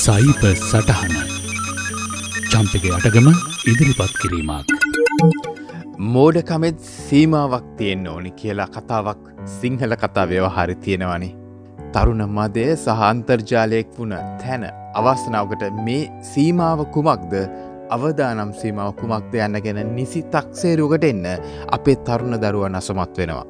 සයිප සටහන චම්පක අටගම ඉදිරිපත් කිරීමක්. මෝඩකමෙත් සීමාවක් තියෙන් ඕනි කියලා කතාවක් සිංහල කතා ව්‍යවහරි තියෙනවනි. තරුණ මදය සහන්තර්ජාලයෙක් වුණ තැන අවස්ථනාවකට මේ සීමාව කුමක්ද අවදානම් සීමාව කුමක්ද යන්න ගැන නිසි තක්සේරුවකට එන්න අපේ තරුණ දරුවන් අසමත් වෙනවා.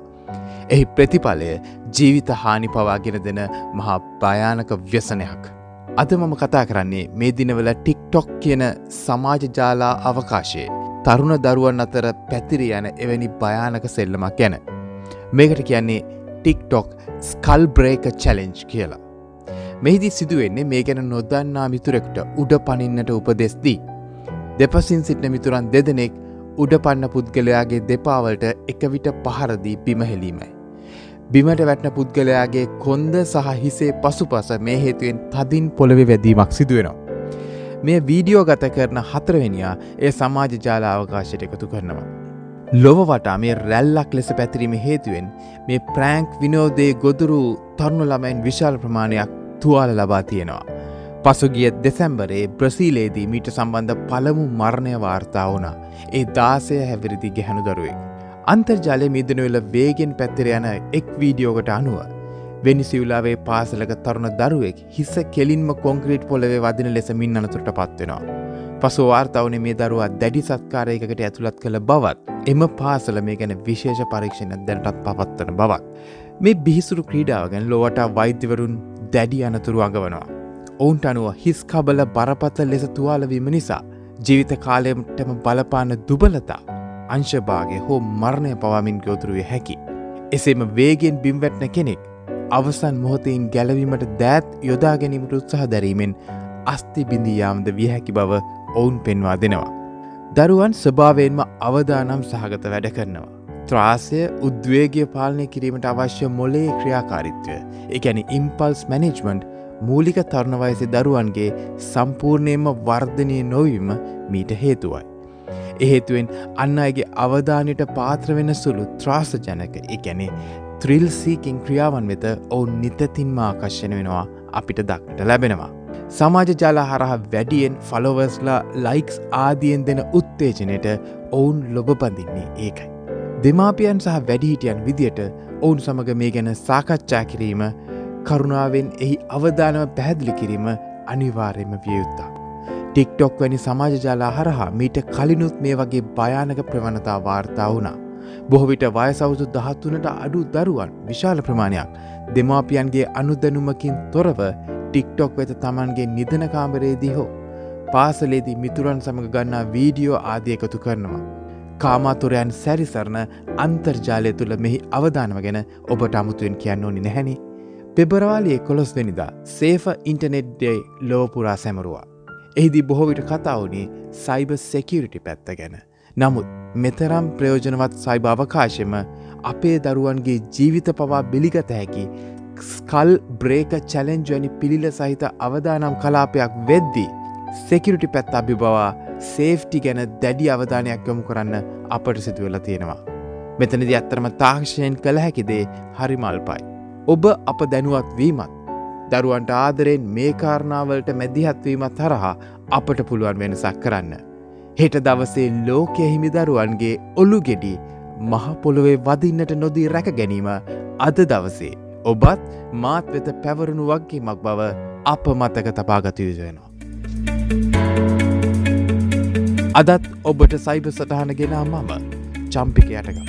එහි ප්‍රතිඵලය ජීවිත හානි පවාගෙන දෙන මහා භයානක ව්‍යසනයක්. අද මම කතා කරන්නේ මේ දිනවල ටික්ටොක් කියන සමාජජාලා අවකාශයේ තරුණ දරුවන් අතර පැතිරි යන එවැනි භයානක සෙල්ලමක් ගැන. මේකට කියන්නේ ටික්ටොක් ස්කල් බ්‍රේක චලෙන්ජ් කියලා. මෙහිදි සිදුවෙන්නේ මේ ගැන නොදන්නා මිතුරෙකුට උඩ පනින්නට උපදෙස්දී. දෙපසින් සිටින මිතුරන් දෙදෙනෙක් උඩ පන්න පුද්ගලයාගේ දෙපාවලට එකවිට පහරදී බිමහෙලීමයි. බිමට වැටන පුද්ගලයාගේ කොන්ද සහ හිසේ පසුපස මේ හේතුවෙන් තදින් පොළවෙ වැදීමක් සිදුවෙනවා. මේ වීඩියෝ ගත කරන හතරවෙනියා ඒ සමාජ ජාලාවකාශයට එකතු කරනවා. ලොව වටා මේ රැල්ලක් ලෙස පැතිරීම හේතුවෙන් මේ ප්‍රෑංක් විනෝදේ ගොදුරු තරුණු ළමයින් විශාල ප්‍රමාණයක් තුවාල ලබා තියෙනවා. පසුගිය දෙසැම්බරේ බ්‍රසීලේදී මීට සම්බන්ධ පළමු මරණය වාර්තා වුණා. ඒ දාසය හැවිරිදි ගැහැණු දරුවෙක්. අන්තර්ජාලය මිදනුවල වේගෙන් පැත්තිර යන එක් වීඩියෝකට අනුව. වෙනිසිවලාවේ පාසලක තරුණ දරුවෙක් හිස්ස කෙලින්ම කොංක්‍රීට් පොලවේ වදින ලෙස මින් අනතුරට පත්වෙනවා. පසු වාර්තාවන මේ දරුවා දැඩි සත්කාරයකට ඇතුළත් කළ බවත් එම පාසල මේ ගැන විශේෂ පරීක්ෂණ දැනටත් පවත්වන බවත්. මේ බිහිසුරු ක්‍රීඩාව ගැන ලොවට වෛද්‍යවරුන් දැඩි අනතුරු අඟවනවා. ඔවුන්ට අනුව හිස් කබල බරපත ලෙස තුවාලවීම නිසා ජීවිත කාලයටම බලපාන දුබලතා අංශභාගය හෝ මරණය පවාමින් ගෝතුරුවේ හැකි. එසේම වේගෙන් බිම්වැට්න කෙනෙක් අවසන් මොහොතයින් ගැලවීමට දෑත් යොදා ගැනීමට උත්සහ දැරීමෙන් අස්ති බිඳියාම්ද වියහැකි බව ඔවුන් පෙන්වා දෙනවා. දරුවන් ස්වභාවයෙන්ම අවදානම් සහගත වැඩ කරනවා. ත්‍රාසය උද්වේගය පාලනය කිරීමට අවශ්‍ය මොලේ ක්‍රියාකාරිත්වය එකැනි ඉම්පල්ස් මැනෙජ්මන්ට් මූලික තරුණවයසි දරුවන්ගේ සම්පූර්ණයම වර්ධනය නොවීම මීට හේතුවයි. එහෙතුවෙන් අන්න අයගේ අවධානයට පාත්‍රවෙන සුළු ත්‍රාස ජනක එකැනේ ත්‍රිල් සීකින් ක්‍රියාවන් වෙත ඔවුන් නිතතින්ම ආකශ්‍යන වෙනවා අපිට දක්ට ලැබෙනවා. සමාජ ජාලා හරහා වැඩියෙන් ෆලොවස්ලා ලයික්ස් ආදියෙන් දෙන උත්තේජනයට ඔවුන් ලොබපඳින්නේ ඒකයි. දෙමාපියන් සහ වැඩිහිටියන් විදියට ඔවුන් සමඟ මේ ගැන සාකච්ඡා කිරීම කරුණාවෙන් එහි අවධානව පැහැදිලි කිරීම අනිවාර්යම වියයුත්තා. ටික්ටොක් වැනි සමාජජාලා හරහා මීට කලිනුත් මේ වගේ භයානක ප්‍රවණතා වාර්තා වුණා. බොහවිට වයසවුදු දහත්තුනට අඩු දරුවන් විශාල ප්‍රමාණයක් දෙමාපියන්ගේ අනුදැනුමකින් තොරව ටික්ටොක් වෙත තමන්ගේ නිදන කාමරේදී හෝ පාසලේදී මිතුරන් සමඟ ගන්නා වීඩියෝ ආදිය එකතු කරනවා. කාමාතුරයන් සැරිසරණ අන්තර්ජාලය තුළ මෙහි අවධානව ගැන ඔබට අමුතුවෙන් කියන්න ඕනි නැහැනි. පෙබරවාලිය කොළොස් වෙනිදා සේෆ ඉන්ටනෙට්ඩේ ලෝපුරා සැමරුවා. එහිදි බොහෝවිට කතාවනේ සයිබ සෙකියරිටි පැත්ත ගැන. නමුත් මෙතරම් ප්‍රයෝජනවත් සයිබ අවකාශෙම අපේ දරුවන්ගේ ජීවිත පවා බිලිගත හැකි ස්කල් බ්‍රේක චැලෙන්ජ්වනි පිළිල සහිත අවදානම් කලාපයක් වෙද්දී. සෙකිරිටි පැත් අභිබවා සේෆ්ටි ගැන දැඩි අවධානයක් යොමු කරන්න අපට සිදුවෙල තියෙනවා. මෙතනදි ඇත්තරම තාක්ෂයෙන් කළ හැකිදේ හරිමල්පයි. ඔබ අප දැනුවත් වීමත් දරුවන්ට ආදරයෙන් මේ කාරණාවලට මැදිහත්වීමත් හරහා අපට පුළුවන් වෙනසක් කරන්න. හෙට දවසේ ලෝකය හිමි දරුවන්ගේ ඔල්ලු ගෙඩි මහපොළොවේ වදින්නට නොදී රැක ගැනීම අද දවසේ. ඔබත් මාත් වෙත පැවරුණු වගේමක් බව අප මතක තපාගත යුතුවෙනවා. අදත් ඔබට සයිබ සටහන ගෙනා මම චම්පික යටගම්.